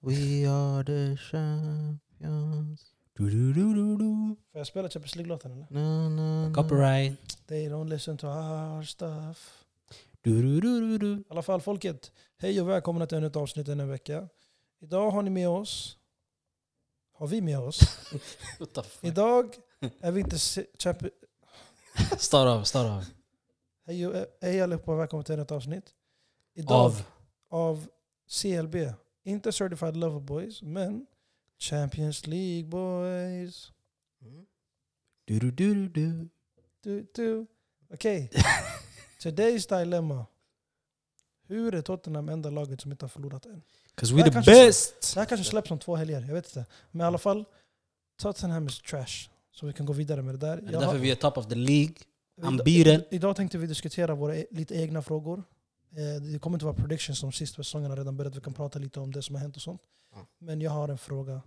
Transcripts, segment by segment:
We are the champions. Du, du, du, du, du. Får jag spela Champions League-låten eller? Na, na, na. Copyright. They don't listen to our stuff. Du, du, du, du, du. I alla fall folket, hej och välkomna till ännu ett avsnitt en vecka. Idag har ni med oss, har vi med oss, What the fuck? idag är vi inte se- champion... Start av, start av. Hej, och- hej allihopa och välkomna till ännu ett avsnitt. Idag Av. av CLB, inte Certified Lover Boys, men Champions League Boys. Du, du, du, du, du. Du, du. Okej, today's dilemma. Hur är Tottenham enda laget som inte har förlorat än? Cause Det we här the best! Det här kanske släpps om två helger, jag vet inte. Men i alla fall, Tottenham is trash. Så vi kan gå vidare med det där. Är det därför vi är top of the League? idag- unbeaten. Idag tänkte vi diskutera våra e- lite egna frågor. Eh, Det kommer inte vara predictions som sist, för säsongen har redan börjat. Vi kan prata lite om det som har hänt och sånt. Ja. Men jag har en fråga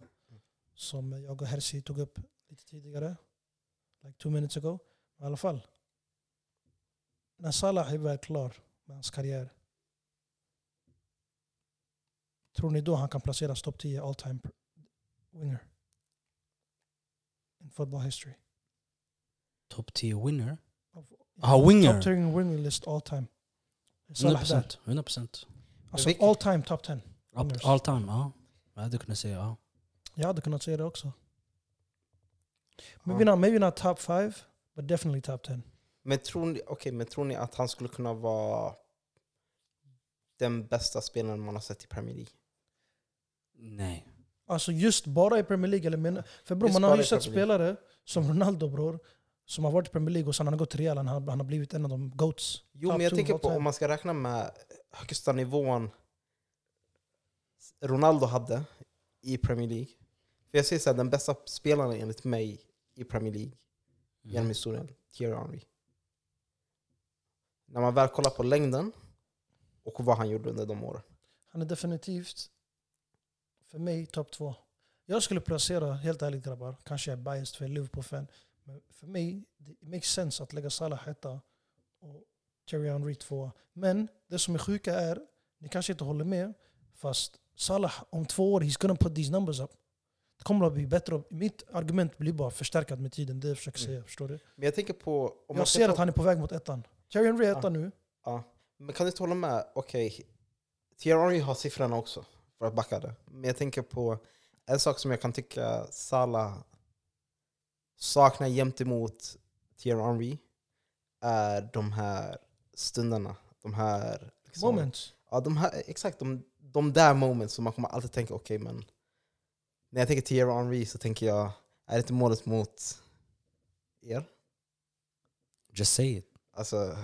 som jag och Hersi tog upp lite tidigare. Like two minutes ago. I alla fall. När Salah är väl klar med hans karriär. Tror ni då han kan placeras topp 10 all time winger? In football history. Top 10 winner? Of- Ah, winger. Top 10 winger list all time. Salah där? 100%. 100%. Alltså Vilken- all time top 10. Winners. Up, all time, ja. Jag hade kunnat säga ja. Jag hade kunnat säga det också. Ja. Maybe not, maybe not top 5, but definitely top 10. Men tror, ni, okej, men tror ni att han skulle kunna vara den bästa spelaren man har sett i Premier League? Nej. Alltså just bara i Premier League. Eller men, för bror, man har ju sett spelare som Ronaldo bror, som har varit i Premier League och sen han har gått till Real, han har, han har blivit en av de GOATs. Jo, Top men jag two tänker på om man ska räkna med högsta nivån Ronaldo hade i Premier League. För jag säger så här, den bästa spelaren enligt mig i Premier League genom Mm. historien, Thierry Henry. När man väl kollar på längden och vad han gjorde under de åren. Han är definitivt, för mig, topp två. Jag skulle placera, helt ärligt grabbar, kanske jag är biased för jag är Liverpool-fan, men för mig, det makes sense att lägga Salah etta och Thierry Henry tvåa. Men det som är sjuka är, ni kanske inte håller med, fast Salah om två år, he's gonna put these numbers up. Det kommer att bli bättre. Mitt argument blir bara förstärkat med tiden, det jag försöker Mm. säga. Förstår du? Men jag tänker på... Om Jag ser ta- att han är på väg mot ettan. Thierry Henry är etta nu. Ja. Men kan du inte hålla med? Okej, Thierry Henry har siffrorna också för att backa det. Men jag tänker på en sak som jag kan tycka Salah saknar jämt emot Thierry Henry är de här stunderna. De här... liksom- Moments. Ja, de här, exakt. De, de där moments som man kommer alltid tänka, okej men... När jag tänker Thierry Henry så tänker jag, är det inte målet mot er? Just say it. Alltså,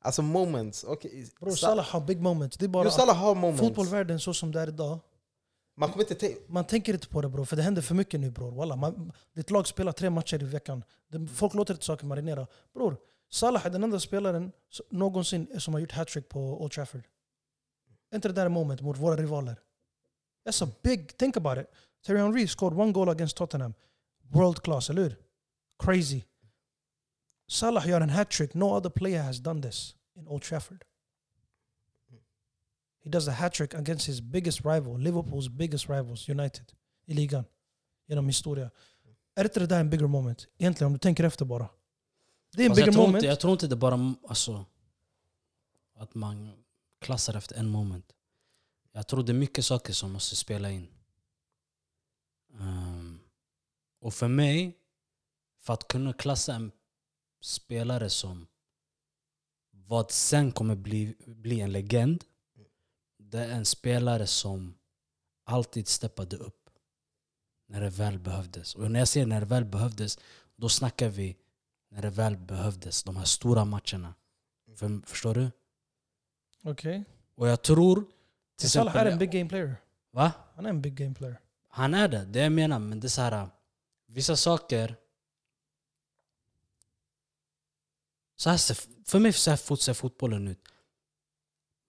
alltså moments. Okay. Bror, Salah har big moments. Det är bara Jo, Salah har moments. fotbollvärlden så som det är idag. Man kommer inte. Man tänker inte på det bror, för det händer för mycket nu bror. Walla, man, ditt lag spelar tre matcher i veckan. Folk låter inte saker marinera. Bror, Salah är den enda spelaren någonsin som har gjort hattrick på Old Trafford. Är inte det där moment mot våra rivaler? That's a big, think about it. Terry Henry scored one goal against Tottenham. World class, eller hur? Crazy. Salah gör en hattrick. No other player has done this in Old Trafford. He does a hat-trick against his biggest rival, Liverpools biggest rivals, United, i ligan. Genom historia. Är inte det där en bigger moment? Egentligen, om du tänker efter bara. Det är en jag, bigger tror moment. inte, jag tror inte det bara alltså, att man klassar efter en moment. Jag tror det är mycket saker som måste spela in. Ehm, och för mig, för att kunna klassa en spelare som vad sen kommer bli, bli en legend, det är en spelare som alltid steppade upp när det väl behövdes. Och när jag säger när det väl behövdes, då snackar vi när det väl behövdes. De här stora matcherna. För, förstår du? Okej. Och jag tror... Till Salah är en big game player. va? Han är en big game player. Han är det, det jag menar. Men det är så här, vissa saker... Så här ser, för mig så här ser fotbollen ut.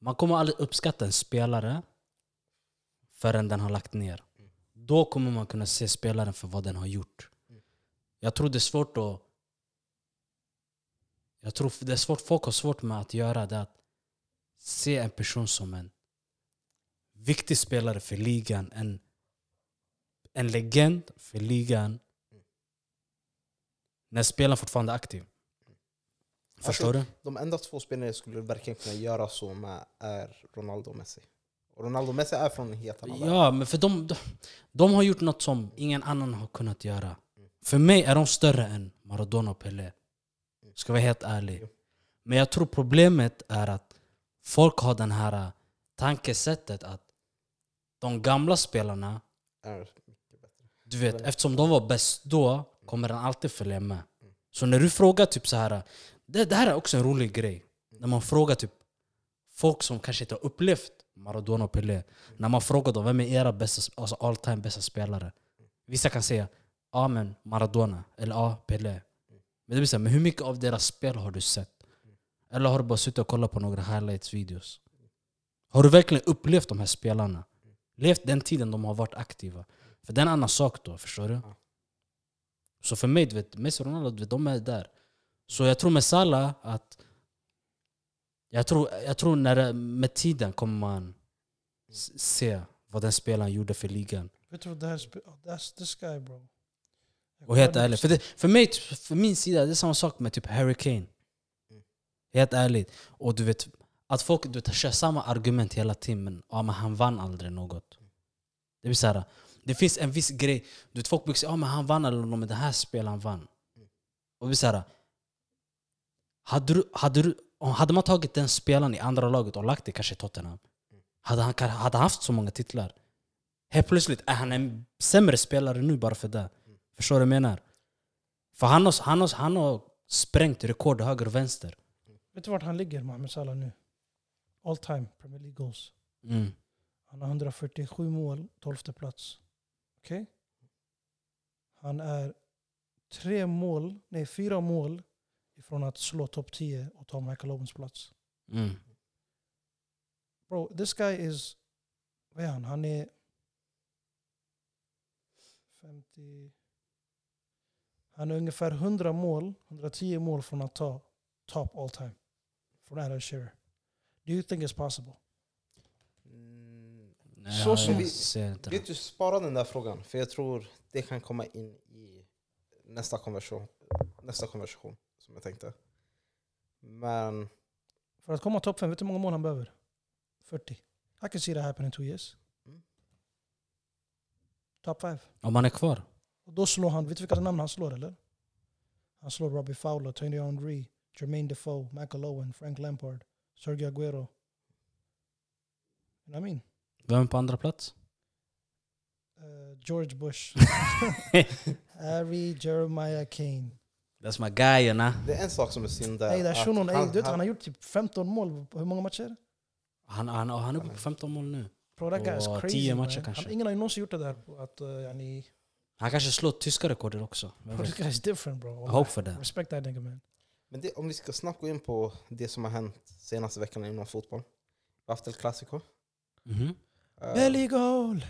Man kommer aldrig uppskatta en spelare förrän den har lagt ner. Då kommer man kunna se spelaren för vad den har gjort. Jag tror det är svårt att... Jag tror det är svårt, folk har svårt med att göra det. Att se en person som en viktig spelare för ligan. En, en legend för ligan. När spelaren fortfarande är aktiv. Förstår du? De enda två spelare jag skulle verkligen kunna göra så med är Ronaldo och Messi. Och Ronaldo och Messi är från en helt annan. Ja, men för de, de, de har gjort något som ingen annan har kunnat göra. För mig är de större än Maradona och Pelé. Ska vara helt ärlig. Men jag tror problemet är att folk har den här tankesättet att de gamla spelarna, Är mycket bättre. du vet, eftersom de var bäst då kommer den alltid följa med. Så när du frågar typ så här, det, det här är också en rolig grej. När man frågar typ folk som kanske inte har upplevt Maradona och Pelé. När man frågar dem, vem är era bästa, alltså all time bästa spelare? Vissa kan säga, ja men Maradona, eller ja Pelé. Men det blir så men hur mycket av deras spel har du sett? Eller har du bara suttit och kollat på några highlights-videos? Har du verkligen upplevt de här spelarna? Levt den tiden de har varit aktiva? För det är en annan sak då, förstår du? Så för mig, du vet, Messi och Ronaldo, vet, de är där. Så jag tror med Salah att... Jag tror, jag tror när med tiden kommer man se vad den spelaren gjorde för ligan. Vet du vad det här That's this guy bro. Och helt ärligt, för, det, för mig, för min sida, det är samma sak med typ Harry Kane. Helt ärligt. Och du vet, att folk du vet, kör samma argument hela tiden, men, ja, men han vann aldrig något. Det så här, det finns en viss grej, du vet, folk brukar säga ja, men han vann eller något, men det här spelaren vann. Och det så här, hade, du, hade, du, hade man tagit den spelaren i andra laget och lagt det kanske i Tottenham, hade han hade han haft så många titlar? Helt plötsligt är han en sämre spelare nu bara för det. Förstår du vad jag menar? För han har, han har, han har sprängt rekord höger och vänster. Vet du vart han ligger, Mohamed Salah nu? All time Premier League goals. Mm. Han har 147 mål, 12 plats. Okej? Han är tre mål, nej fyra mål ifrån att slå topp 10 och ta Michael Owens plats. Mm. Bro, this guy is... Vad är han? Han är... 50... Han är ungefär 100 mål, 110 mål från att ta top all time. Från Alan Shearer. Do you think it's possible? Mm, Nej, Så som vi- vet du, spara den där frågan. För jag tror det kan komma in i nästa konversation, nästa konversation som jag tänkte. Men För att komma topp 5, vet du hur många mål han behöver? 40. I can see that happen in two years. Mm. Top 5. Om han är kvar? Och då slår han, vet du vilka namn han slår eller? Han slår Robbie Fowler, Tony Henry, Jermaine Defoe, Michael Owen, Frank Lampard, Sergio Aguero. You know what I mean? Vem är på andra plats? Uh, George Bush. Harry Jeremiah Kane. That's my guy, you know? det är en sak som är synd där. Ey, att shunon, ey, han- du vet, han han- har gjort typ 15 mål på hur många matcher? Han, han, han är uppe på 15 mål nu. Bro, that guy is crazy 10 man. matcher kanske. Han, ingen har ju någonsin gjort det där. på Att, uh, yani, Han kanske slår tyska rekordet också. Bro, this guy is different bro. I hope for that. Respect that nigga man. Men det, om vi ska snabbt gå in på det som har hänt senaste veckan inom fotboll. Vi har haft El Clasico. Mhm. Eh, Belly goal!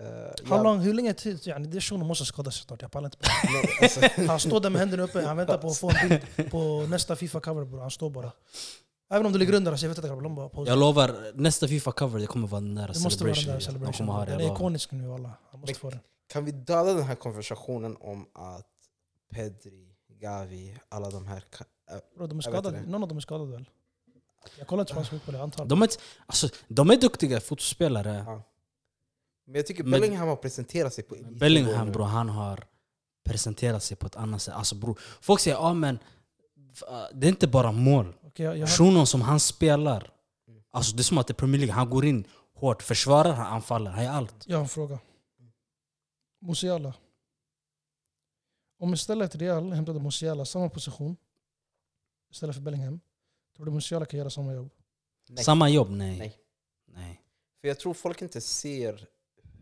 Eh, How ja, long, hur länge tid? Yani, det shunon måste skada sig snart. Jag pallar inte. alltså, Han står där med händerna uppe, han väntar på att få en bild på nästa Fifa-cover bror. Han står bara. Även om du ligger under, alltså, jag vet inte grabbar, de bara. Jag lovar, nästa Fifa-cover det kommer vara Det måste vara celebration. De celebration. kommer ha det, Den är ikonisk nu alla. Han måste Men- få den. kan vi döda den här konversationen om att Pedri, Gavi, alla de här... ka- eh, Bro, de är skadade. Någon av dem är skadad väl? Jag kollar inte spansk fotboll, jag antar. De är, alltså, de är duktiga fotbollsspelare. Ja. Men jag tycker Men- Bellingham har presenterat sig på elitnivå Bellingham nu. bro, han har presenterat sig på ett annat sätt. Alltså, bro, folk säger ja men det är inte bara mål. Okej, jag, jag, har, Shunon som han spelar, alltså, det är som att det är Premier League. Han går in hårt, försvarar, han anfaller. Han gör allt. jag har en fråga. Musiala. Om istället Real hämtade Musiala samma position istället för Bellingham, tror du Musiala kan göra samma jobb? Nej. Samma jobb? Nej. Nej. Nej. För jag tror folk inte ser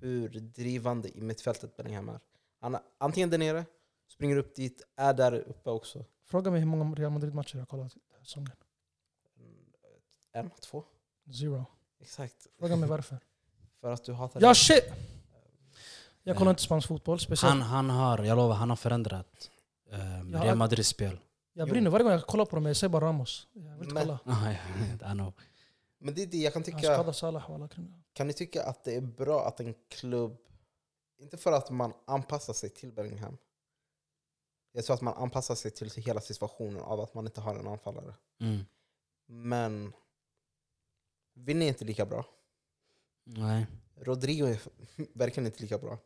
hur drivande i mittfältet Bellingham är. Han är antingen där nere, springer upp dit, är där uppe också. Fråga mig hur många Real Madrid-matcher jag har kollat den här säsongen. En, två. Zero. Exakt. Fråga mig varför. För att du hatar Ja shit! Jag kollar inte spansk fotboll, speciellt. Han, han har, jag lovar, han har förändrat um, Real Madrids spel. jag brinner varje gång jag kollar på dem, jag säger bara Ramos. Jag vill inte Men- kolla. I know. Men det är det jag kan Han tycka. skadar Salah walla. kring det. Kan ni tycka att det är bra att en klubb, inte för att man anpassar sig till Bellingham, jag tror att man anpassar sig till hela situationen av att man inte har en anfallare. Mm. Men vinner inte lika bra. Nej. Rodrigo är verkligen inte lika bra.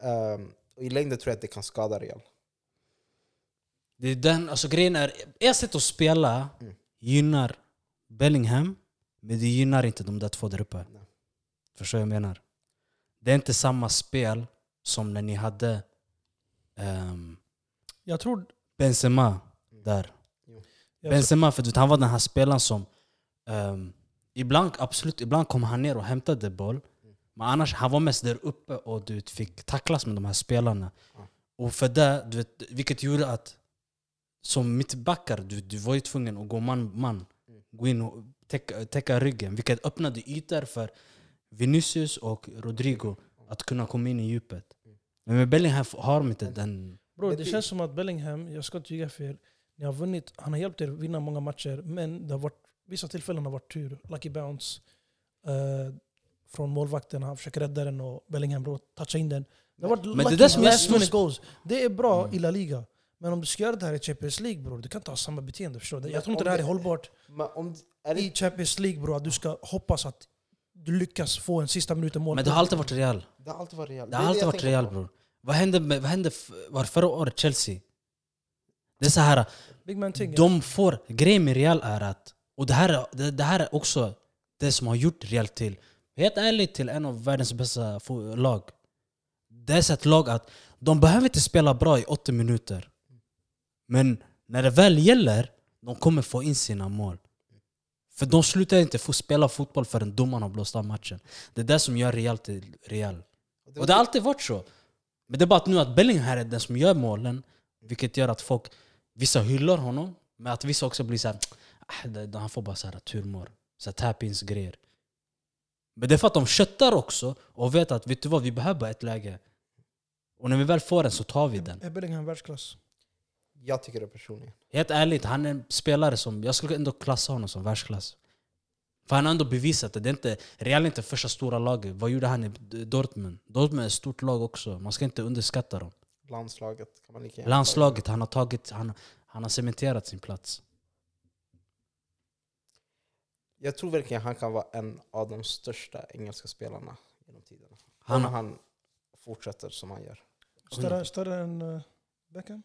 Ehm, och I längden tror jag att det kan skada Real. Det är den, alltså grejen är, ett sätt att spela Mm. gynnar Bellingham, men det gynnar inte de där två där uppe. Nej. Förstår du vad jag menar? Det är inte samma spel som när ni hade ehm, Jag tror... Benzema där. Jag Benzema, för du han var den här spelaren som ehm, ibland, absolut, ibland kom han ner och hämtade boll. Men annars, han var mest där uppe och du vet, fick tacklas med de här spelarna. Ja. Och för det, du vet, vilket gjorde att som mittbackar, du, du var ju tvungen att gå man man. Mm. Gå in och täcka, täcka ryggen. Vilket öppnade ytor för Vinicius och Rodrigo att kunna komma in i djupet. Men med Bellingham har de inte den... Bro, det känns som att Bellingham, jag ska inte ljuga för er, ni har vunnit, han har hjälpt er vinna många matcher, men det har varit, vissa tillfällen har varit tur. Lucky bounce eh, från målvakten, han försöker rädda den och Bellingham bro, toucha in den. Det har varit Men det är lucky det som last minute goals. Det är bra Mm. i La Liga. Men om du ska göra det här i Champions League bror, du kan inte ha samma beteende. Förstår du? Jag tror inte det här är hållbart Men om, i Champions League bror, att du ska hoppas att du lyckas få en sista minuten mål. Men det har alltid varit Real. det har alltid varit Real. Det har är alltid varit Real bror. Vad hände, med, vad hände var förra året Chelsea? Det är så här, Big man thing. de får... Grejen med Real är att... Och det här, är- det, det här är också det som har gjort Real till, helt ärligt, till en av världens bästa lag. Det är så ett lag att de behöver inte spela bra i 80 minuter. Men när det väl gäller, de kommer få in sina mål. För de slutar inte få spela fotboll förrän domaren har blåst av matchen. Det är det som gör Real till Real. Och det har alltid varit så. Men det är bara att nu att Bellingham är den som gör målen, vilket gör att folk, vissa hyllar honom, men att vissa också blir såhär, ah, han får bara så här turmål, så här tap-ins grejer. Men det är för att de köttar också och vet att vet du vad, vi behöver bara ett läge. Och när vi väl får den så tar vi den. Är Bellingham världsklass? Jag tycker det personligen. Helt ärligt, han är en spelare som, jag skulle ändå klassa honom som världsklass. För han har ändå bevisat det. det är inte, Real är inte första stora laget. Vad gjorde han i Dortmund? Dortmund är ett stort lag också. Man ska inte underskatta dem. Landslaget kan man lika Landslaget, han har, tagit, han, han har cementerat sin plats. Jag tror verkligen han kan vara en av de största engelska spelarna genom tiderna. Han- Om han fortsätter som han gör. Större, större än uh, Beckham?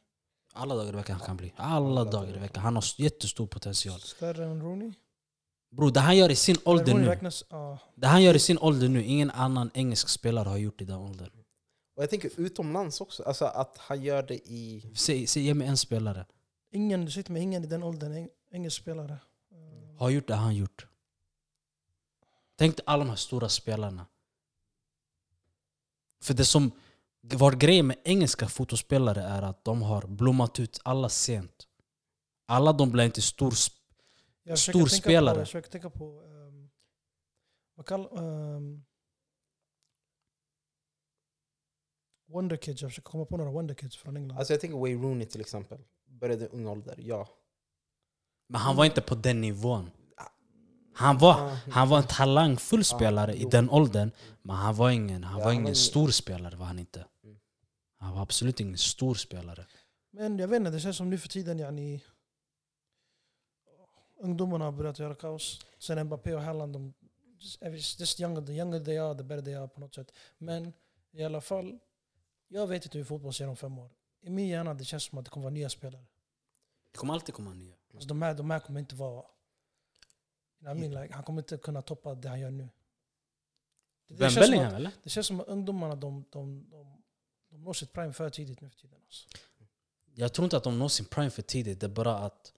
Alla dagar i veckan han kan bli. Alla dagar i veckan. Han har jättestor potential. Större än Rooney? Bro, det han gör i sin ålder Rooney nu, räknas... ja. det han gör i sin ålder nu, ingen annan engelsk spelare har gjort i den åldern. Och jag tänker utomlands också. Alltså att han gör det i... Säg, säg, ge mig en spelare. ingen, du sitter med ingen i den åldern, eng, engelsk spelare. Eh, Har gjort det han gjort. Tänk dig alla de här stora spelarna. För det som var grejen med engelska fotbollsspelare är att de har blommat ut alla sent. Alla de blev inte stor sp- jag Stor försöker tänka spelare. På, jag försöker tänka på... Um, vad kallar... Um, Wonder Kids, jag försöker komma på några Wonder Kids från England. Alltså jag tänker Wayne Rooney till exempel. Började i ung ålder, ja. Men han var inte på den nivån. Han var, Ah, han var en talangfull spelare Ah, i den åldern. Men han var ingen, han Ja, var han ingen var ingen- stor spelare. var han inte. Mm. Han var absolut ingen stor spelare. Men jag vet inte, det känns som nu för tiden yani, ungdomarna har börjat göra kaos. Sen Mbappé och Haaland, de, just younger, the younger they are, the better they are på något sätt. Men i alla fall, jag vet inte hur fotboll ser om fem år. I min hjärna det känns som att det kommer vara nya spelare. Det kommer alltid komma nya. Alltså de, här, de här kommer inte vara... I mean, like, han kommer inte kunna toppa det han gör nu. Det, det, känns att, eller? det känns som att ungdomarna de, de, de når sitt prime för tidigt nu för tiden. Alltså. Jag tror inte att de når sin prime för tidigt. Det är bara att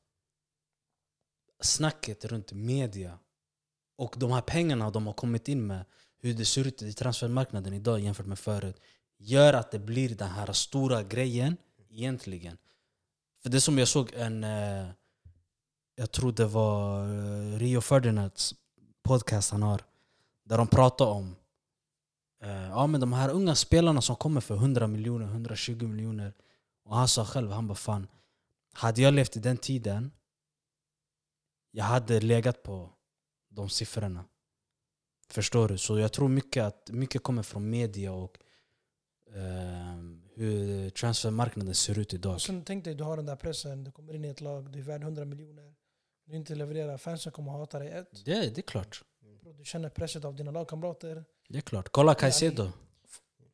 snacket runt media och de här pengarna de har kommit in med, hur det ser ut i transfermarknaden idag jämfört med förut, gör att det blir den här stora grejen egentligen. För det som jag såg en, eh, jag tror det var eh, Rio Ferdinands podcast han har, där de pratar om ja, men de här unga spelarna som kommer för 100 miljoner, 120 miljoner. Och han sa själv, han bara fan, hade jag levt i den tiden, jag hade legat på de siffrorna. Förstår du? Så jag tror mycket att mycket kommer från media och eh, hur transfermarknaden ser ut idag. Och sen tänk dig, du har den där pressen, du kommer in i ett lag, du är värd 100 miljoner. Du inte levererar, fansen kommer hata dig. Ett, Det, det är klart. du känner pressen av dina lagkamrater. Det är klart. Kolla Caicedo.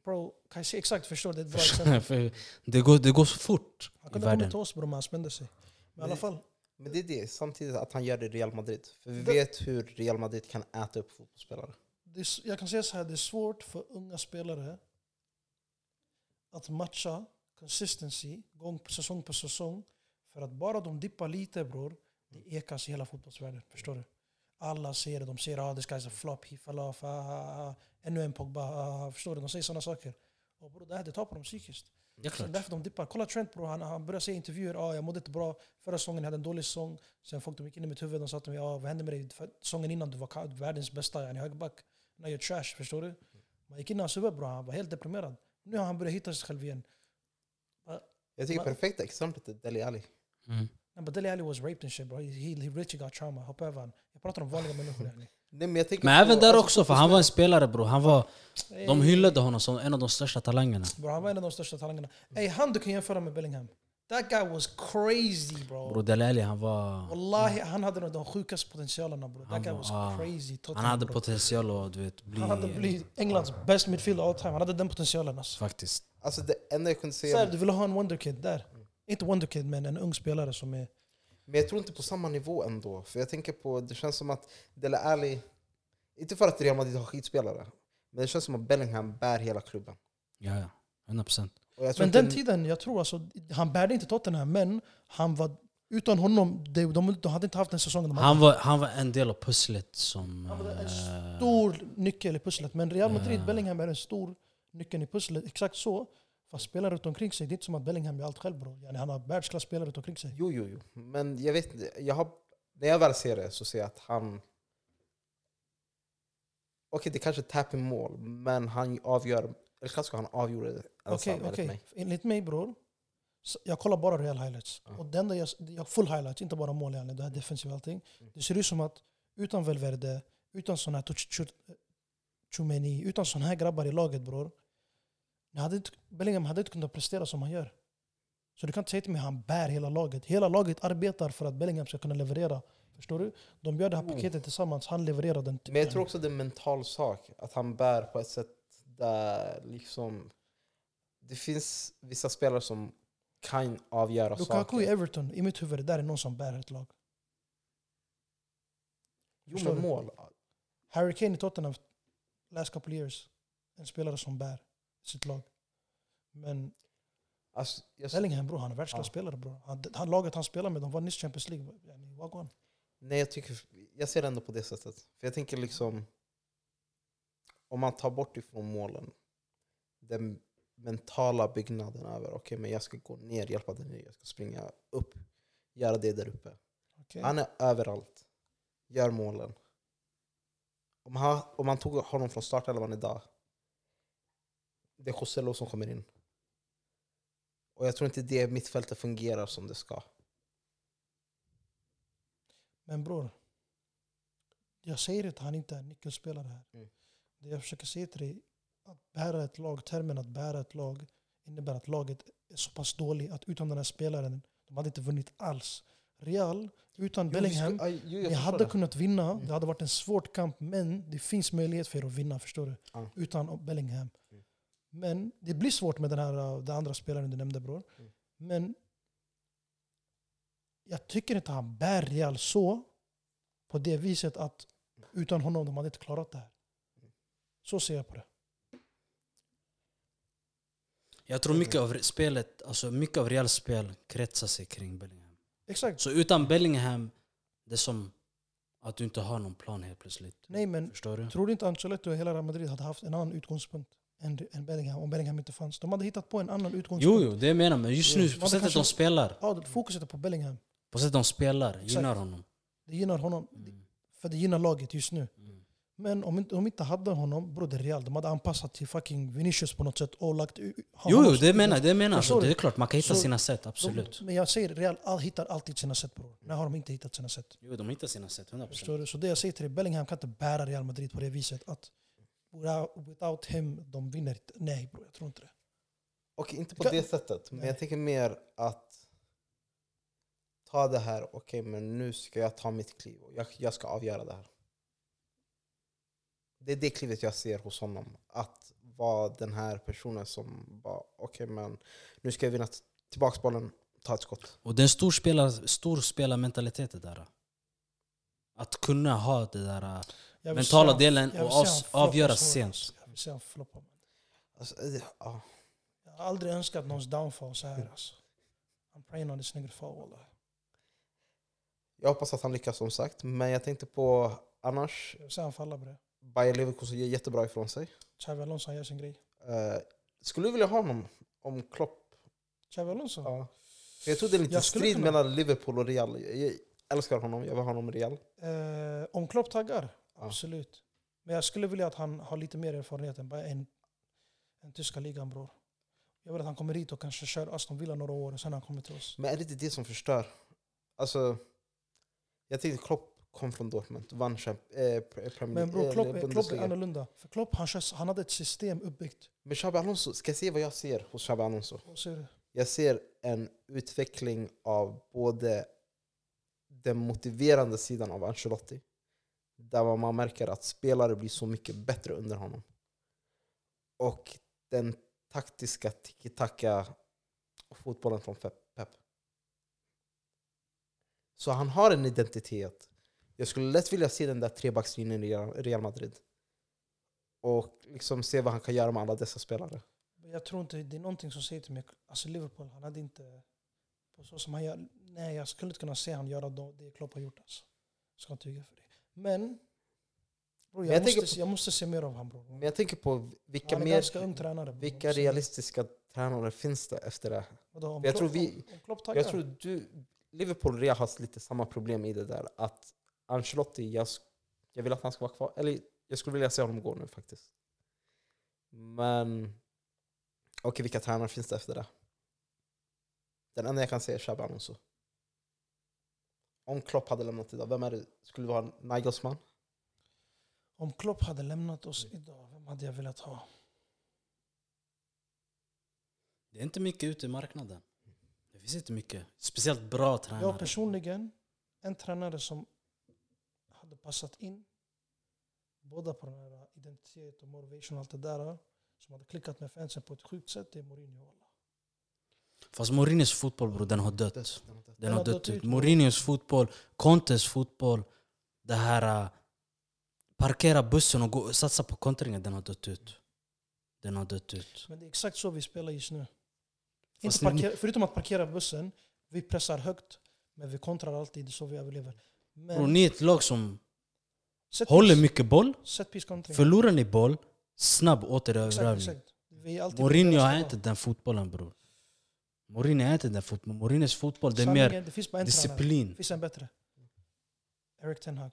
Bro, kanske exakt förstår, det är ett bra exempel. För det, går, det går så fort Han kunde ha kommit till oss bror, men han spände sig. Men i alla fall, Men det är det, samtidigt att han gör det i Real Madrid. För vi Det- vet hur Real Madrid kan äta upp fotbollsspelare. det är, jag kan säga så här, det är svårt för unga spelare att matcha consistency gång på säsong på säsong. För att bara de dippar lite bror, det ekas i hela fotbollsvärlden. Förstår du? Alla ser det, de säger ah, this guy's a flop, he fell off, ah, ah, ah. ännu en Pogba, ah, ah. förstår du? De säger sådana saker. Och bror, det här det tar på dem psykiskt. Det är Så därför de dippar. Kolla Trent bror, han, han börjar säga i intervjuer ah, jag mådde inte bra förra säsongen, jag hade en dålig säsong. Sen folk de gick in i mitt huvud och sa till mig ah, vad hände med dig? För säsongen innan du var världens bästa yani, högerback. Now you're trash, förstår du? Man gick in i hans huvud bror, han var helt deprimerad. Nu har han börjat hitta sig själv igen. Jag tycker perfekta exemplet är Deli Ali. Mm. Nej, but Dele Alli was raped and shit bro. He, he, he literally got trauma. Hoppa över han. Jag pratar om vanliga människor yani. Nej, men Men på- även där alltså, också, för han var en spelare bror. Han var, de hyllade honom som en av de största talangerna. Bro, han var en av de största talangerna. Ey, han du kan jämföra med Bellingham. That guy was crazy bro. Bror Dele Alli, han var... Wallahi, han hade de sjukaste potentialerna bro. That Han guy var- was ah. crazy. Han Tottenham, hade bro. potential att du vet, bli... Han hade blivit Englands best midfielder all time. Han hade den potentialen alltså. Faktiskt. Alltså det enda jag kunde säga... här, du vill ha en wonderkid där. Inte wonderkid men en ung spelare som är... Men jag tror inte på samma nivå ändå. För jag tänker på, det känns som att Dele Alli, inte för att Real Madrid har skitspelare, men det känns som att Bellingham bär hela klubben. Ja, ja. 100 procent. Men inte- den tiden, jag tror alltså, han bärde inte Tottenham men han var... Utan honom, de, de, de hade inte haft den säsongen de hade. Han var, han var en del av pusslet som... Han var en eh, stor nyckel i pusslet. Men Real Madrid, Ja. Bellingham är en stor nyckel i pusslet. Exakt så. Fast spelare runt omkring sig, det är inte som att Bellingham gör allt själv bror. Yani, han har världsklasspelare runt omkring sig. Jo, jo, jo. Men jag vet inte. Jag har, när jag väl ser det så ser jag att han... Okej, det kanske är tap i mål, men han avgör... Eller kanske han avgjorde det ensam enligt okej. mig. Enligt mig bror, jag kollar bara Real highlights. Ja. Och det enda jag, jag full highlights, inte bara mål, yani, det här defensiva och allting. Mm. Det ser ut som att utan Valverde, utan sådana här Tchouameni, utan sådana här grabbar i laget bror. Hade inte, Bellingham hade inte kunnat prestera som han gör. Så du kan inte säga till mig att han bär hela laget. Hela laget arbetar för att Bellingham ska kunna leverera. Förstår du? De gör det här paketet tillsammans, han levererar den. Men jag tror också det är en mental sak. Att han bär på ett sätt där liksom... Det finns vissa spelare som kan avgöra Lukaku i saker. Everton, i mitt huvud, där är någon som bär ett lag. Jo, men mål. Harry Kane i Tottenham, last couple years, en spelare som bär sitt lag. Men Alltså, jag, Bellingham bror, han är Ja. världsklasspelare bror. Han, han, laget han spelar med, de vann nyss Champions League. Wagwan. nej, jag, tycker, jag ser det ändå på det sättet. För jag tänker liksom... Om man tar bort ifrån målen, den mentala byggnaden över okej, men jag ska gå ner, hjälpa dig ner, jag ska springa upp, göra det där uppe. Okej? Han är överallt. Gör målen. Om, han, om man tog honom från startelvan idag, det är Joselo som kommer in. Och jag tror inte det mittfältet fungerar som det ska. Men bror, jag säger att han inte är nyckelspelare här. Mm. Det jag försöker säga till dig, att bära ett lag, termen att bära ett lag innebär att laget är så pass dåligt att utan den här spelaren, de hade inte vunnit alls. Real, utan Bellingham, Jo, vi ska- aj, jo, jag ni hade det. kunnat vinna. Mm. Det hade varit en svår kamp, men det finns möjlighet för er att vinna, förstår du? Ja. Utan Bellingham. Men det blir svårt med den här uh, den andra spelaren du nämnde bror. Mm. Men jag tycker inte han bär Real så, på det viset att utan honom de hade inte klarat det här. Så ser jag på det. Jag tror mycket av spelet, alltså mycket av Reals spel kretsar sig kring Bellingham. Exakt. Så utan Bellingham, det är som att du inte har någon plan helt plötsligt. Nej men Förstår du? tror du inte Ancelotti och hela Real Madrid hade haft en annan utgångspunkt än, än Bellingham om Bellingham inte fanns? De hade hittat på en annan utgångspunkt. Jo, jo, det jag menar. Men just nu, på sättet kanske- de spelar, Ja, fokuset är på Bellingham. på sättet de spelar, Exakt. gynnar honom. Det gynnar honom, Mm. för det gynnar laget just nu. Mm. Men om de inte hade honom, bror det är Real. De hade anpassat till fucking Vinicius på något sätt och lagt Jo, jo, det menar det menar jag. du? Det är klart, man kan hitta Så- sina sätt, absolut. De, men jag säger, Real all, hittar alltid sina sätt bror. När har de inte hittat sina sätt? Jo, de hittar sina sätt, 100%. Förstår du? Så det jag säger till dig, Bellingham kan inte bära Real Madrid på det viset. Att without, without him, de vinner inte. Nej bror, jag tror inte det. Och inte på Kan- det sättet, men Nej. jag tänker mer att ta det här, okej men nu ska jag ta mitt kliv och jag, jag ska avgöra det här. Det är det klivet jag ser hos honom. Att vara den här personen som bara, okej men nu ska jag vinna t- tillbaks bollen, ta ett skott. Och det är en stor, spelar, stor spelarmentalitet det där. Att kunna ha det där mentala delen och se han avs- floppa avgöra så, sent. Jag vill se han floppa. man. Alltså, ja. Jag har aldrig önskat någons downfall så här alltså. I'm praying on this nigga fall. Jag hoppas att han lyckas som sagt, men jag tänkte på annars, Jag vill se han falla bre. Bayer Leverkusen gör jättebra ifrån sig. Xavi Alonso gör sin grej. Eh, skulle du vilja ha honom om Klopp? Xavi Alonso? Ja. För jag tror det är lite strid kunna- mellan Liverpool och Real. Jag älskar honom, jag vill ha honom i Real. Eh, om Klopp taggar? Absolut. Men jag skulle vilja att han har lite mer erfarenhet än bara en, en tyska ligan bror. Jag vill att han kommer hit och kanske kör Aston Villa några år och sen han kommer till oss. Men är det inte det som förstör? Alltså, jag tänkte Klopp kom från Dortmund, vann eh, Pre- Premier Men bror, Klopp, är- Klopp är annorlunda. För Klopp han, kör, han hade ett system uppbyggt. Men Xabi Alonso, ska jag se vad jag ser hos Xabi Alonso? Så är det- Jag ser en utveckling av både den motiverande sidan av Ancelotti, där man märker att spelare blir så mycket bättre under honom. Och den taktiska tiki-taka fotbollen från Pep. Så han har en identitet. Jag skulle lätt vilja se den där trebackslinjen i Real Madrid. Och liksom se vad han kan göra med alla dessa spelare. Jag tror inte, det är någonting som säger till mig, alltså Liverpool, han hade inte, på så som han gör, nej jag skulle inte kunna se han göra det Klopp har gjort alltså. Jag ska inte ljuga för det. Men, bror, jag, jag måste, se- jag måste se mer av han bror. Men jag tänker på vilka, Han är mer, ganska ung tränare. bror. vilka realistiska tränare finns det efter det? Vadå, jag tror vi-? Jag tror du, Liverpool Real har lite samma problem i det där. Att Ancelotti, jag, jag vill att han ska vara kvar. Eller jag skulle vilja se honom gå nu faktiskt. Men... Okej, vilka tränare finns det efter det? Den enda jag kan säga är Xabi Alonso. Om Klopp hade lämnat idag, vem är det? Skulle det vara Nagelsmann? Om Klopp hade lämnat oss idag, vem hade jag velat ha? Det är inte mycket ute i marknaden. Det finns inte mycket. Speciellt bra tränare. Jag personligen, en tränare som hade passat in båda på den här identitet och motivation och allt det där som hade klickat med fansen på ett sjukt sätt, det är Mourinho. Fast Mourinhos fotboll bror, den har dött. Den har dött. Ut. Mourinhos fotboll, Contes fotboll, det här... äh, parkera bussen och gå, satsa på kontringen, den har dött ut. Den har dött ut. Men det är exakt så vi spelar just nu. Inte parkera, förutom att parkera bussen, vi pressar högt, men vi kontrar alltid, det är så vi överlever. Men ni är ett lag som håller mycket boll, förlorar ni boll, snabb återerövring. Mourinho har inte den fotbollen bror. Mourinho inte den fotbollen. Mourinhos fotboll det är Sanningen, mer det finns bara en disciplin. Det finns en bättre. Eric Ten Hag.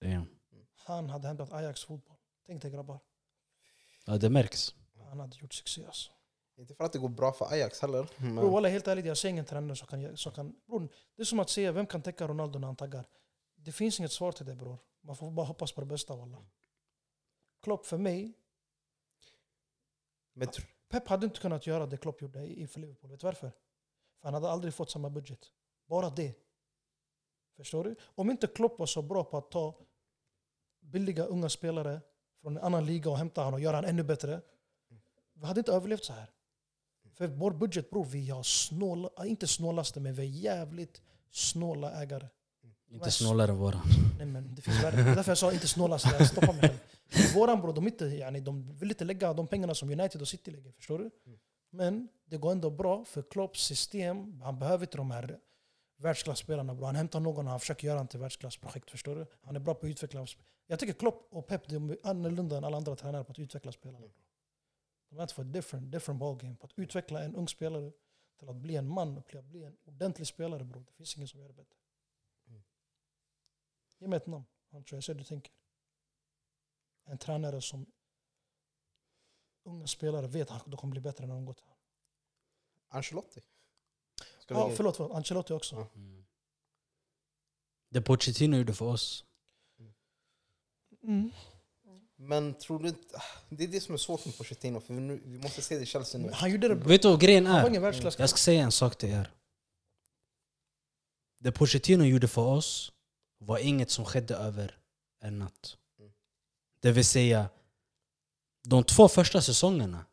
Damn. Han hade hämtat Ajax fotboll. Tänk dig grabbar. Ja, det märks. Han hade gjort succé alltså. Inte för att det går bra för Ajax heller. Men Bro, walla, helt ärligt, jag ser ingen tränare som kan... Som kan bro, det är som att säga, vem kan täcka Ronaldo när han taggar? Det finns inget svar till det bror. Man får bara hoppas på det bästa walla. Klopp för mig, men tr- Pep hade inte kunnat göra det Klopp gjorde i- för Liverpool. Vet du varför? För han hade aldrig fått samma budget. Bara det. Förstår du? Om inte Klopp var så bra på att ta billiga unga spelare från en annan liga och hämta honom och göra honom ännu bättre. Vi hade inte överlevt så här. För vår budget bror, vi har snåla, äh, inte snålaste men vi är jävligt snåla ägare. Inte snålare än våra. Nej men det finns värre. Det är därför jag sa inte snålaste, jag stoppar mig själv. Våran bror, de, inte, yani, de vill inte lägga de pengarna som United och City lägger. Förstår du? Men det går ändå bra för Klopps system, han behöver inte de här världsklassspelarna. Bror. Han hämtar någon och han försöker göra han till världsklassprojekt. Förstår du? Han är bra på att utveckla. Jag tycker Klopp och Pep de är annorlunda än alla andra tränare på att utveckla spelarna. Bro. De är för different, different ballgame. På att utveckla en ung spelare till att bli en man och bli en ordentlig spelare. Bro. Det finns ingen som gör det bättre. Ge mig ett namn. Han tror jag ser du tänker. En tränare som unga spelare vet att de kommer bli bättre när de går till honom. Ancelotti. Ska Ja, lägga- förlåt, förlåt, Ancelotti också. Mm. Det Pochettino gjorde för oss. Mm. Men tror du inte... Det är det som är svårt med Pochettino, för nu, vi måste se det i Chelsea nu. Han gjorde det bra. Vet du vad grejen är? ingen världsklass. Jag ska säga en sak till er. Det Pochettino gjorde för oss var inget som skedde över en natt. Det vill säga, de två första säsongerna,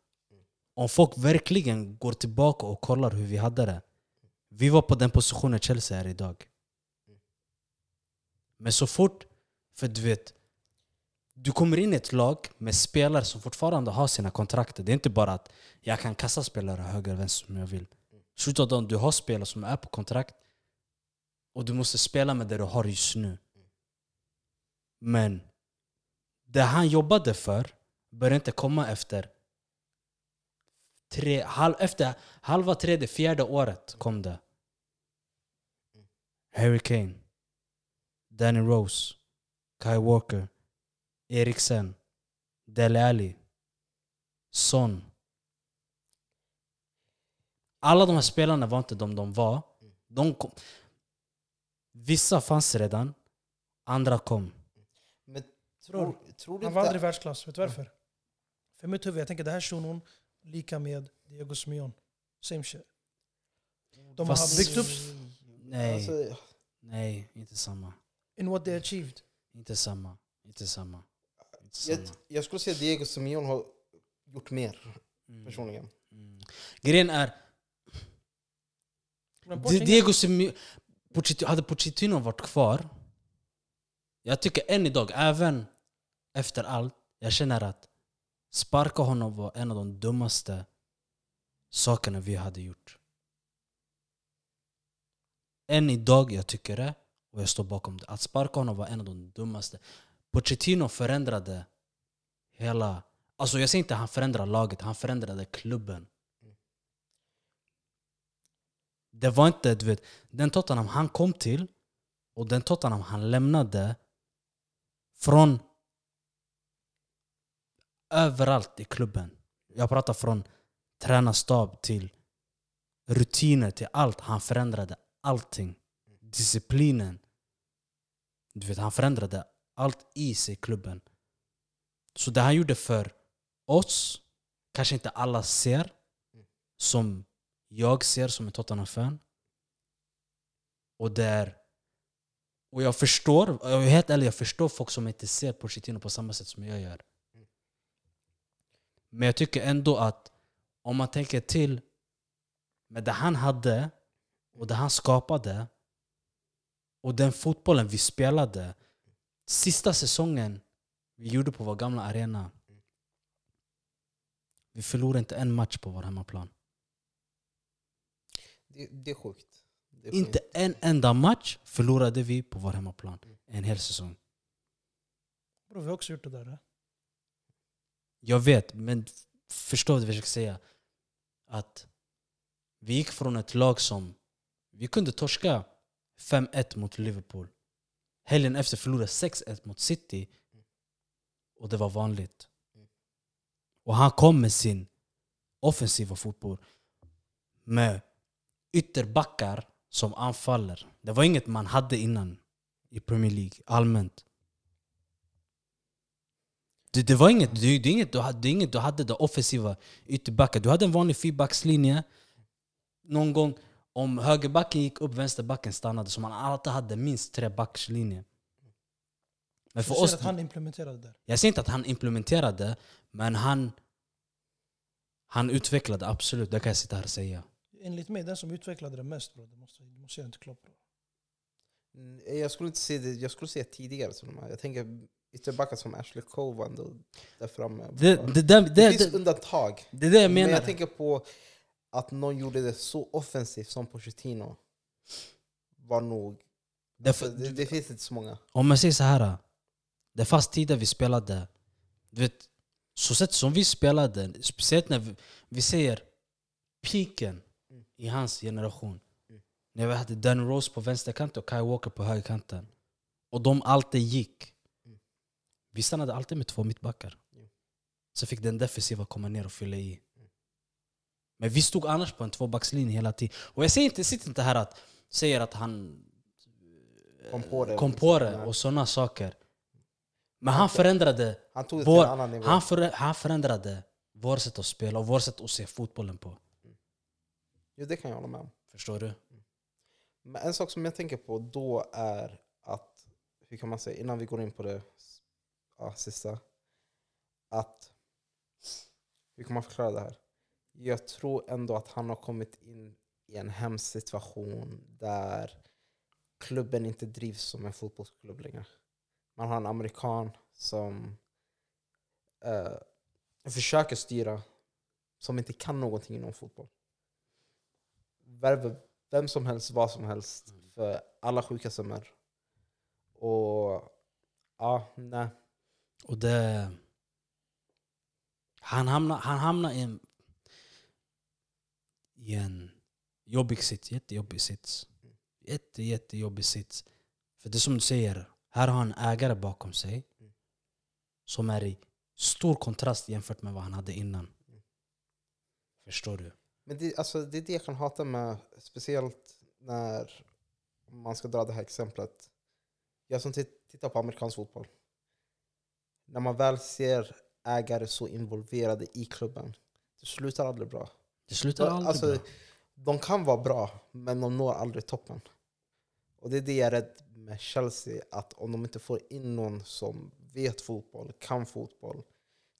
om folk verkligen går tillbaka och kollar hur vi hade det. Vi var på den positionen Chelsea är idag. Men så fort, för du vet, du kommer in i ett lag med spelare som fortfarande har sina kontrakt. Det är inte bara att jag kan kasta spelare höger och vänster som jag vill. Slutet av dem, du har spelare som är på kontrakt och du måste spela med det du har just nu. Men det han jobbade för började inte komma efter tre, halv, efter halva tredje, fjärde året kom det. Harry Kane, Danny Rose, Kai Walker, Eriksen, Dele Alli, Son. Alla de här spelarna var inte de de var. De kom. Vissa fanns redan, andra kom. Tror, tror du Han var aldrig världsklass. Vet du varför? För mitt huvud, jag tänker det här shunon lika med Diego Simeone. Same shit. De Fast- har byggt upp Nej, Alltså, nej, inte samma. in what they achieved. Inte samma. Inte samma. Inte jag, samma. jag skulle säga att Diego Simeone har gjort mer, Mm. personligen. Mm. Grejen är, Diego Pochettino, hade Pochettino varit kvar, jag tycker än idag, även efter allt, jag känner att sparka honom var en av de dummaste sakerna vi hade gjort. Än idag, jag tycker det, och jag står bakom det. Att sparka honom var en av de dummaste. Pochettino förändrade hela... Alltså jag säger inte att han förändrade laget, han förändrade klubben. Det var inte, du vet, den Tottenham han kom till och den Tottenham han lämnade från överallt i klubben. Jag pratar från tränarstab till rutiner till allt. Han förändrade allting. Disciplinen. Du vet, han förändrade allt i sig, klubben. Så det han gjorde för oss, kanske inte alla ser, som jag ser som en Tottenham-fan. Och. Och jag förstår, jag är helt ärlig, jag förstår folk som inte ser Pochettino på samma sätt som jag gör. Men jag tycker ändå att om man tänker till med det han hade och det han skapade och den fotbollen vi spelade sista säsongen vi gjorde på vår gamla arena. Vi förlorade inte en match på vår hemmaplan. Det, det är sjukt. Det är Inte sjukt. en enda match förlorade vi på vår hemmaplan. En hel säsong. Bro, vi har också gjort det där. Jag vet, men förstå vad jag försöker säga. Att vi gick från ett lag som... Vi kunde torska 5-1 mot Liverpool. Helgen efter förlorade 6-1 mot City. Och det var vanligt. Och han kom med sin offensiva fotboll. Med ytterbackar som anfaller. Det var inget man hade innan i Premier League, allmänt. Det, det var inget, det, det, är inget, du hade, det är inget du hade det offensiva ytterbackar. Du hade en vanlig fyrbackslinje. Någon gång om högerbacken gick upp, vänsterbacken stannade. Så man alltid hade minst tre backslinje. Men Du för ser oss, att han implementerade det där. jag säger inte att han implementerade, men han, han utvecklade absolut. Det kan jag sitta här och säga. Enligt mig, den som utvecklade det mest bro, det måste, du måste säga till Klopp. Bro. Mm, Jag skulle inte säga det, jag skulle säga tidigare. Jag tänker ytterbackar som Ashley Cole var ändå där framme. Det, det, det, Det finns undantag. det är det jag Men menar. jag tänker på att någon gjorde det så offensivt som Pochettino. Var nog... Alltså, det, det finns inte så många. Om man säger så här. Det fanns tider vi spelade. Du vet, så sätt som vi spelade, speciellt när vi, vi säger piken Mm. i hans generation. Mm. När vi hade Dan Rose på vänsterkanten och Kai Walker på högerkanten. och de alltid gick. Mm. Vi stannade alltid med två mittbackar. Mm. Så fick den defensiva komma ner och fylla i. Mm. Men vi stod annars på en tvåbackslinje hela tiden. Och jag säger inte, sitter inte här att säger att han Kom på det. kom på det och sådana saker. Men han förändrade, Han tog det Vår- han, för, han förändrade vårt sätt att spela och vårt sätt att se fotbollen på. Jo, det kan jag hålla med om. Förstår du? Men en sak som jag tänker på då är att, hur kan man säga, innan vi går in på det ja, sista, att, hur kan man förklara det här? Jag tror ändå att han har kommit in i en hemsk situation där klubben inte drivs som en fotbollsklubb längre. Man har en amerikan som eh, försöker styra, som inte kan någonting inom fotboll. Värver vem som helst, vad som helst, för alla sjuka summor. Och ja, nej. Och det... Han hamnar, han hamnar i en, i en jobbig sits, jättejobbig sits. Jätte, jättejobbig sits. För det är som du säger, här har han en ägare bakom sig som är i stor kontrast jämfört med vad han hade innan. Förstår du? Men det, alltså, det är det jag kan hata med, speciellt när man ska dra det här exemplet. Jag som tittar på amerikansk fotboll. När man väl ser ägare så involverade i klubben, det slutar aldrig bra. Det slutar aldrig Alltså, bra. De kan vara bra, men de når aldrig toppen. Och det är det jag är rädd med Chelsea, att om de inte får in någon som vet fotboll, kan fotboll.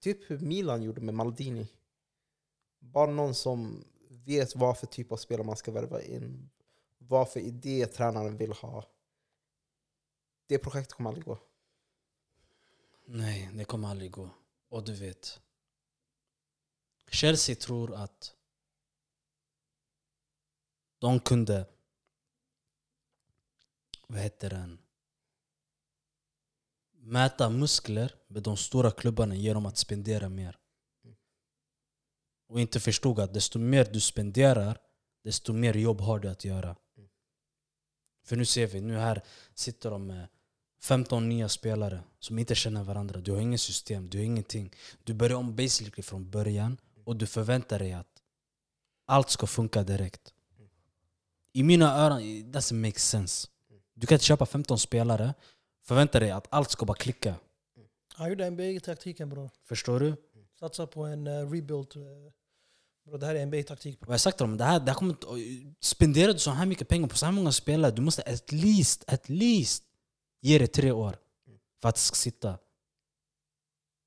Typ hur Milan gjorde med Maldini. Bara någon som vet vad för typ av spelare man ska värva in. Vad för idé tränaren vill ha. Det projektet kommer aldrig gå. Nej, det kommer aldrig gå. Och du vet. Chelsea tror att de kunde... Vad heter den? Mäta muskler med de stora klubbarna genom att spendera mer. Och inte förstod att desto mer du spenderar, desto mer jobb har du att göra. För nu ser vi, nu här sitter de med 15 nya spelare som inte känner varandra. Du har ingen system, du har ingenting. Du börjar om basically från början och du förväntar dig att allt ska funka direkt. I mina öron, it doesn't make sense. Du kan inte köpa 15 spelare, förvänta dig att allt ska bara klicka. Han gjorde NBA-taktiken bror. Förstår du? Satsa på en uh, rebuild. Uh, bro, det här är NBA-taktik. Och jag har sagt till dem, det här, det här kommer spenderar du så här mycket pengar på så här många spelare, du måste at least, at least ge det tre år för att det ska sitta.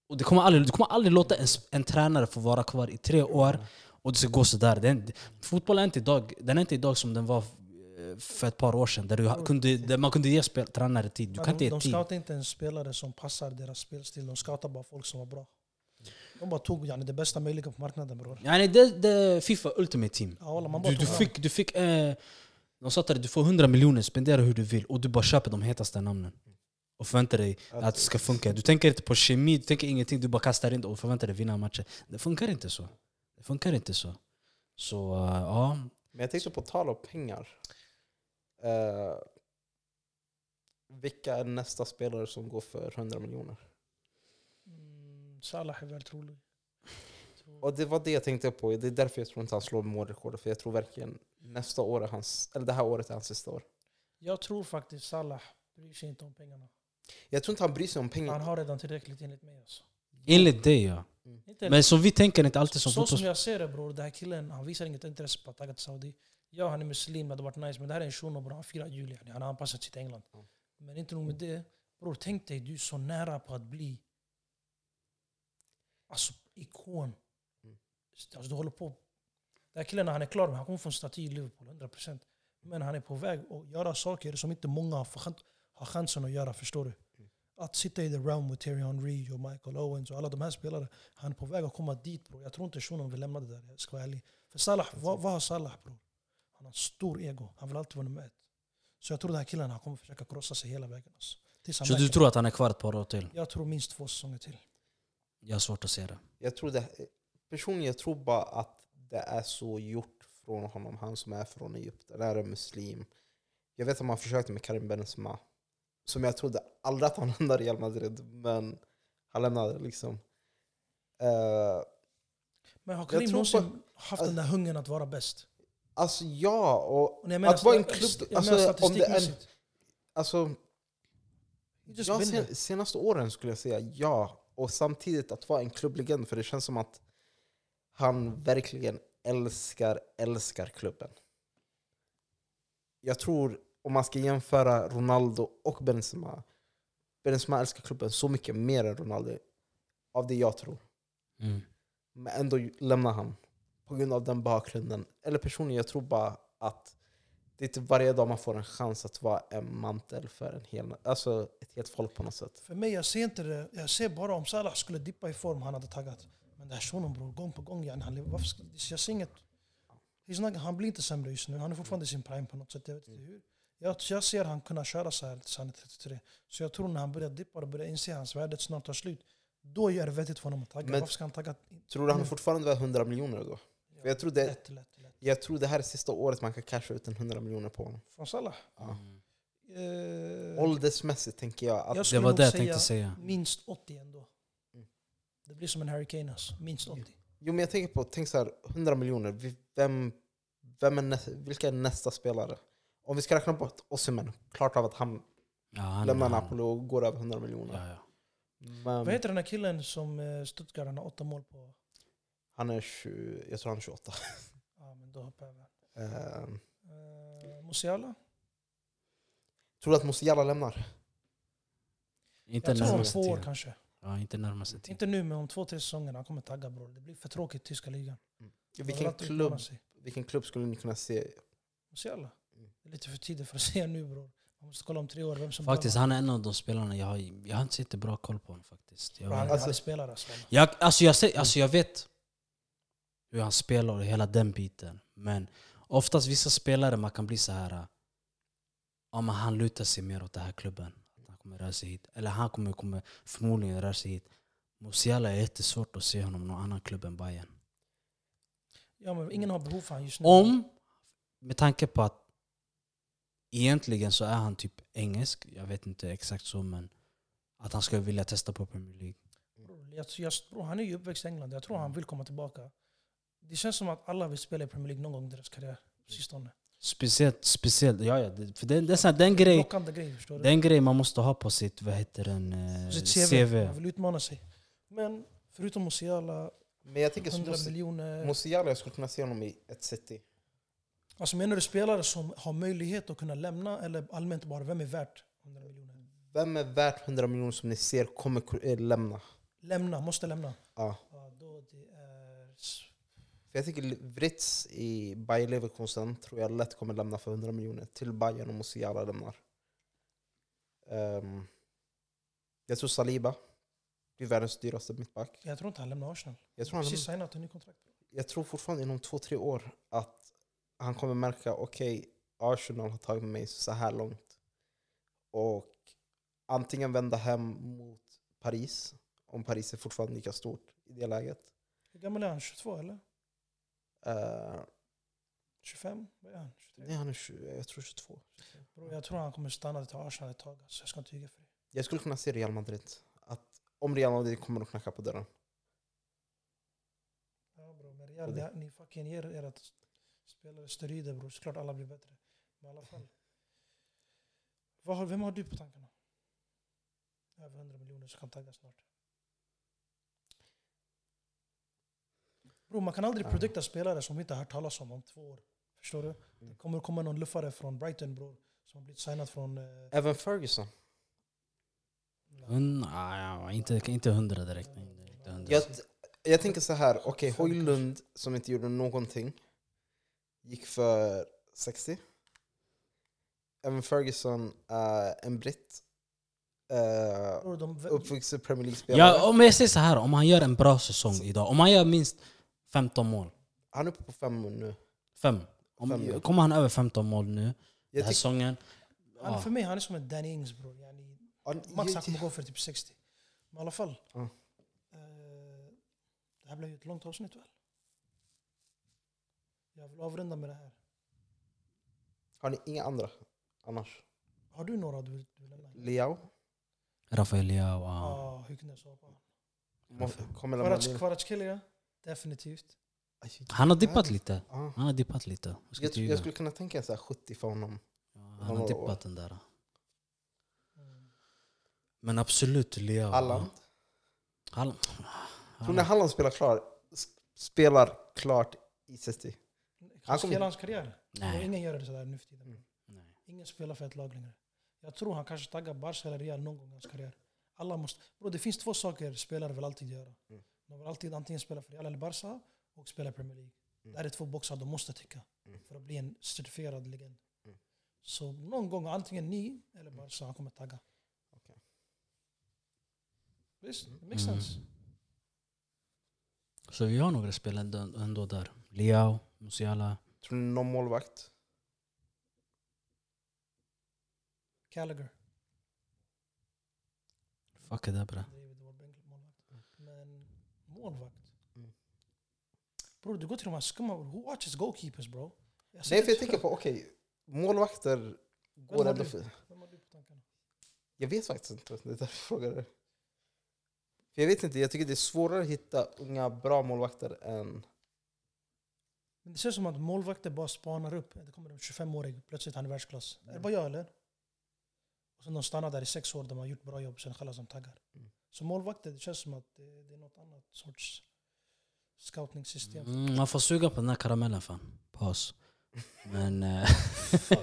Och det kommer aldrig, du kommer aldrig låta en, en tränare få vara kvar i tre år och det ska gå sådär. Den, fotboll är inte idag, den är inte idag som den var eh, för ett par år sedan, där, du kunde, där man kunde ge spel, tränare tid. Du kan inte de, de scoutar inte en spelare som passar deras spelstil. De scoutar bara folk som var bra. De bara tog yani, det bästa möjliga på marknaden bror. Yani det, är Fifa Ultimate Team. Ja, Du, du fick, du fick eh, de sa till dig du får 100 miljoner, spendera hur du vill och du bara köper de hetaste namnen. Och förväntar dig att det ska funka. Du tänker inte på kemi, du tänker ingenting, du bara kastar in och förväntar dig vinna matcher. Det funkar inte så. Det funkar inte så. Så eh, ja, Men jag tänkte på tal om pengar. Eh, vilka är nästa spelare som går för 100 miljoner? Mm, Salah är väl trolig. Och det var det jag tänkte på. Det är därför jag tror inte han slår målrekordet. För jag tror verkligen nästa år är hans, eller det här året är hans sista år. Jag tror faktiskt Salah bryr sig inte om pengarna. Jag tror inte han bryr sig om Han pengar. har redan tillräckligt enligt mig. Alltså. enligt dig ja. Inte Men som vi tänker inte alltid som så som jag ser det bror, den här killen han visar inget intresse på att tagga till Saudi. Ja, han är muslim, det hade varit nice. Men det här är en shuno bror, han firar jul. Han har anpassat sig till England. Ja. Men inte nog med det. Bror, tänk dig, du är så nära på att bli alltså, ikon. Alltså, du håller på. Den här killen, han är klar, han kommer få en staty i Liverpool, 100%. Men han är på väg att göra saker som inte många har, har chansen att göra, förstår du? Att sitta i the realm med Terry Henry och Michael Owens och alla de här spelarna. Han är på väg att komma dit bror. Jag tror inte shunon vill lämna det där, jag ska vara ärlig. För Salah, vad, vad har Salah bror? Han har stor ego. Han vill alltid vara nummer ett. Så jag tror den här killen han kommer försöka krossa sig hela vägen. Alltså. Tills han Så du tror att han är kvar ett par år till? Jag tror minst två säsonger till. Jag har svårt att se det. Jag tror det, personligen jag tror bara att det är så gjort från honom. Han som är från Egypten, är en muslim. Jag vet att man försökte med Karim Benzema. som jag trodde aldrig att han lämnade Real Madrid, men han lämnade liksom. Eh, Men har Karim någonsin haft den där hungern att vara bäst? alltså ja, och Och menar att vara en klubb... Alltså, om det är, alltså, ja, sen, senaste åren skulle jag säga ja. Och samtidigt att vara en klubblegend, för det känns som att han verkligen älskar, älskar klubben. Jag tror, om man ska jämföra Ronaldo och Benzema, Benzema älskar klubben så mycket mer än Ronaldo, av det jag tror. Mm. Men ändå lämnar han på grund av den bakgrunden. Eller personligen, jag tror bara att det är inte varje dag man får en chans att vara en mantel för en hel, alltså ett helt folk på något sätt. För mig, jag ser inte det. Jag ser bara om Salah skulle dippa i form, han hade taggat. Men det här shunon bror, gång på gång. Yani, han, lever- varför jag ser inget... He's not, han blir inte sämre just nu. Han är fortfarande i sin prime på något sätt. Jag vet inte hur. Jag, jag ser han kunna köra så här tills han är 33. Så jag tror när han börjar dippa och börjar inse att hans värde snart tar slut, då är det vettigt för honom att tagga. Men- Varför ska han tagga? Tror du han fortfarande värd 100 miljoner då? För jag tror det- Lätt, lätt, lätt. Jag tror det här är sista året man kan casha ut en 100 miljoner på honom. Från Salah? Ja. Mm. Åldersmässigt tänker jag att... Jag Det var det jag säga tänkte säga. minst 80 ändå. Det blir som en Harry Kane alltså. Minst 80. Jo men jag tänker på, tänk så här, 100 miljoner, vem, vem är nä, vilka är nästa spelare? Om vi ska räkna bort Osimhen, klart av att han Ja, han, lämnar han- Napoli och går över 100 miljoner. Ja, ja. Men Vad heter den här killen som eh, Stuttgart har åtta mål på? han är 20, jag tror han är 28. Ja, men då hoppar jag över. Ehm, Uh, Musiala? tror du att Musiala lämnar? Inte Jag tror om två år kanske. Ja, inte närmaste tiden. Inte nu, men om två, tre säsonger. Han kommer tagga bror. Det blir för tråkigt i tyska ligan. Vilken Överallt klubb, utmanar sig. vilken klubb skulle ni kunna se? Musiala? Mm. Det är lite för tidigt för att säga nu bror. Man måste kolla om tre år vem som Faktiskt, behöver han är en av de spelarna jag har, jag har inte så jättebra koll på honom faktiskt. Jag. Han, Alltså- spelare alltså. jag, alltså, jag, ser, alltså jag vet hur han spelar och hela den biten. Men oftast vissa spelare man kan bli så här. Ja, men han lutar sig mer åt den här klubben. Kommer röra sig hit. Eller han kommer, kommer förmodligen röra sig hit. Musiala är jättesvårt att se honom någon annan klubb än Bayern. Ja, men ingen har behov för honom just nu. Om, med tanke på att egentligen så är han typ engelsk, jag vet inte exakt så men att han skulle vilja testa på Premier League. Jag, jag, bror, han är ju uppväxt i England. Jag tror han vill komma tillbaka. Det känns som att alla vill spela i Premier League någon gång i deras karriär. Sistone. Speciellt, speciellt ja, ja, för det, det är så här, den grej grej, den grej man måste ha på sitt, vad heter den, eh, Sitt CV. Man vill utmana sig. Men förutom Musiala, Men jag tänker 100 Mus- miljoner. Musiala, jag skulle kunna se honom i ett city. Alltså menar du spelare som har möjlighet att kunna lämna eller allmänt bara, vem är värt 100 miljoner? Vem är värt 100 miljoner som ni ser kommer ku- eh, lämna? Lämna, måste lämna. Ja. Ja, då det är... s- För jag tänker Writz i Bayer Leverkusen tror jag lätt kommer lämna för 100 miljoner till Bayern och Musiala lämnar. Ehm, jag tror Saliba blir världens dyraste mittback. Jag tror inte han lämnar Arsenal. Jag tror, han, Precis signat en ny kontrakt. jag tror fortfarande inom två, tre år att han kommer märka okej, Arsenal har tagit mig så här långt. Och antingen vända hem mot Paris, om Paris är fortfarande lika stort i det läget. Hur gammal är han? 22 eller? Eh, 25? Vad är han? 23? nej, han är 20, jag tror 22. Bro, jag tror han kommer stanna till Arsenal ett tag. Så jag ska inte ljuga för dig. Jag skulle kunna se Real Madrid. Att om Real Madrid kommer att knacka på dörren. Ja, bro, men Real, det- ni, ni fucking ger era spelare steroider bror. Såklart alla blir bättre. Men i alla fall. Vad har, vem har du på tankarna? Över 100 miljoner som kan tagga snart. Bro, man kan aldrig Ja. predikta spelare som vi inte har hört talas om om två år. Förstår du? Det Mm. kommer komma någon luffare från Brighton bror. Som har blivit signad från... Eh, Även Ferguson. Ah, ja, inte, inte hundra direkt. nej, inte hundra. Jag, jag tänker så här, okej, Hojlund som inte gjorde någonting gick för 60. Även Ferguson är en britt. Uh, uppvuxen Premier League-spelare. Ja, om jag säger så här, om han gör en bra säsong idag, om han gör minst 15 mål, Han är uppe på fem nu. fem. Om, Fem, ja. Kommer han över 15 mål nu, den Jag här tyck- säsongen, han, ja. för mig han är som en Danny Ings bror. Yani, Max han kommer gå för typ 60. Men i alla fall. Ja. Eh, det här blev ju ett långt avsnitt väl? Jag vill avrunda med det här. Har ni inga andra annars? Har du några du vill, nämna? Liao. Rafael Leao. Ja, lämna Kvarac- in. Kvaratskhelia? Definitivt. Han har dippat lite. Ja. Han har dippat lite. Jag, Jag, jag skulle kunna tänka så här 70 för honom. Ja, han har dippat den där. Men absolut Leao. Halland. Halland. Tror ni Halland. Spelar, klar, s- spelar klart i City? Han kommer- Hela hans karriär? Nej. Ingen gör det sådär nu för tiden. Mm. Nej. Ingen spelar för ett lag längre. Jag tror han kanske taggar Barca eller Real någon gång i hans karriär. Alla måste, bro, det finns två saker spelare vill alltid göra. Mm. De vill alltid antingen spela för Real eller Barca och spela Premier League. Mm. Det här är två boxar de måste täcka Mm. för att bli en certifierad legend. Mm. Så någon gång, antingen ni eller Barca, han kommer tagga. Okej. Visst, det makes Mm. sense. Så vi har några spelare ändå, ändå där. Leao, Musiala. Tror ni någon målvakt? Gallagher. Fuck det där bre. David var bänkmålvakt. Men målvakt? Mm. Bror, du går till de här skumma... Who watches goalkeepers bro? Jag Nej, för jag tänker på, okej, målvakter går ändå för... Vem har du på tankarna? Jag vet faktiskt inte, det är därför jag frågar. För jag vet inte, jag tycker det är svårare att hitta unga bra målvakter än... Men det känns som att målvakter bara spanar upp. Det kommer en 25-årig, plötsligt han är världsklass. Mm. Är det bara jag eller? Och sen de stannar där i sex år, de har gjort bra jobb, sen kallas de taggar. Mm. Så målvakter, det känns som att det, det är något annat sorts scouting-system. Mm, man får suga på den här karamellen fan. Paus. Men... eh,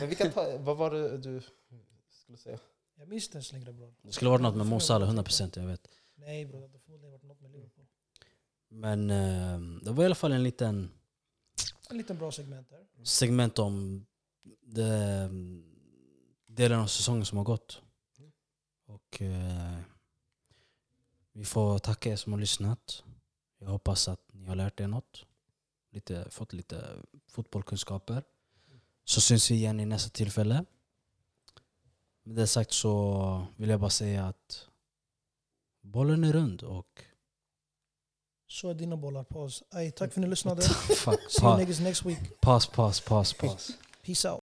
Men vi kan ta, vad var det du skulle säga? Jag minns inte ens längre bror. det skulle varit något med Mo Salah, 100% jag vet. Nej bror, det hade förmodligen varit något med Liverpool. Men eh, det var i alla fall en liten En liten bra segment där. segment om det, delen av säsongen som har gått. Och eh, vi får tacka er som har lyssnat. Jag hoppas att ni har lärt er något. Lite, fått lite fotbollskunskaper. Så syns vi igen i nästa tillfälle. Med det sagt så vill jag bara säga att bollen är rund och... Så är dina bollar. Paus. Tack för att ni lyssnade. Fuck, See you niggas next week. paus, paus, paus, paus. Peace out.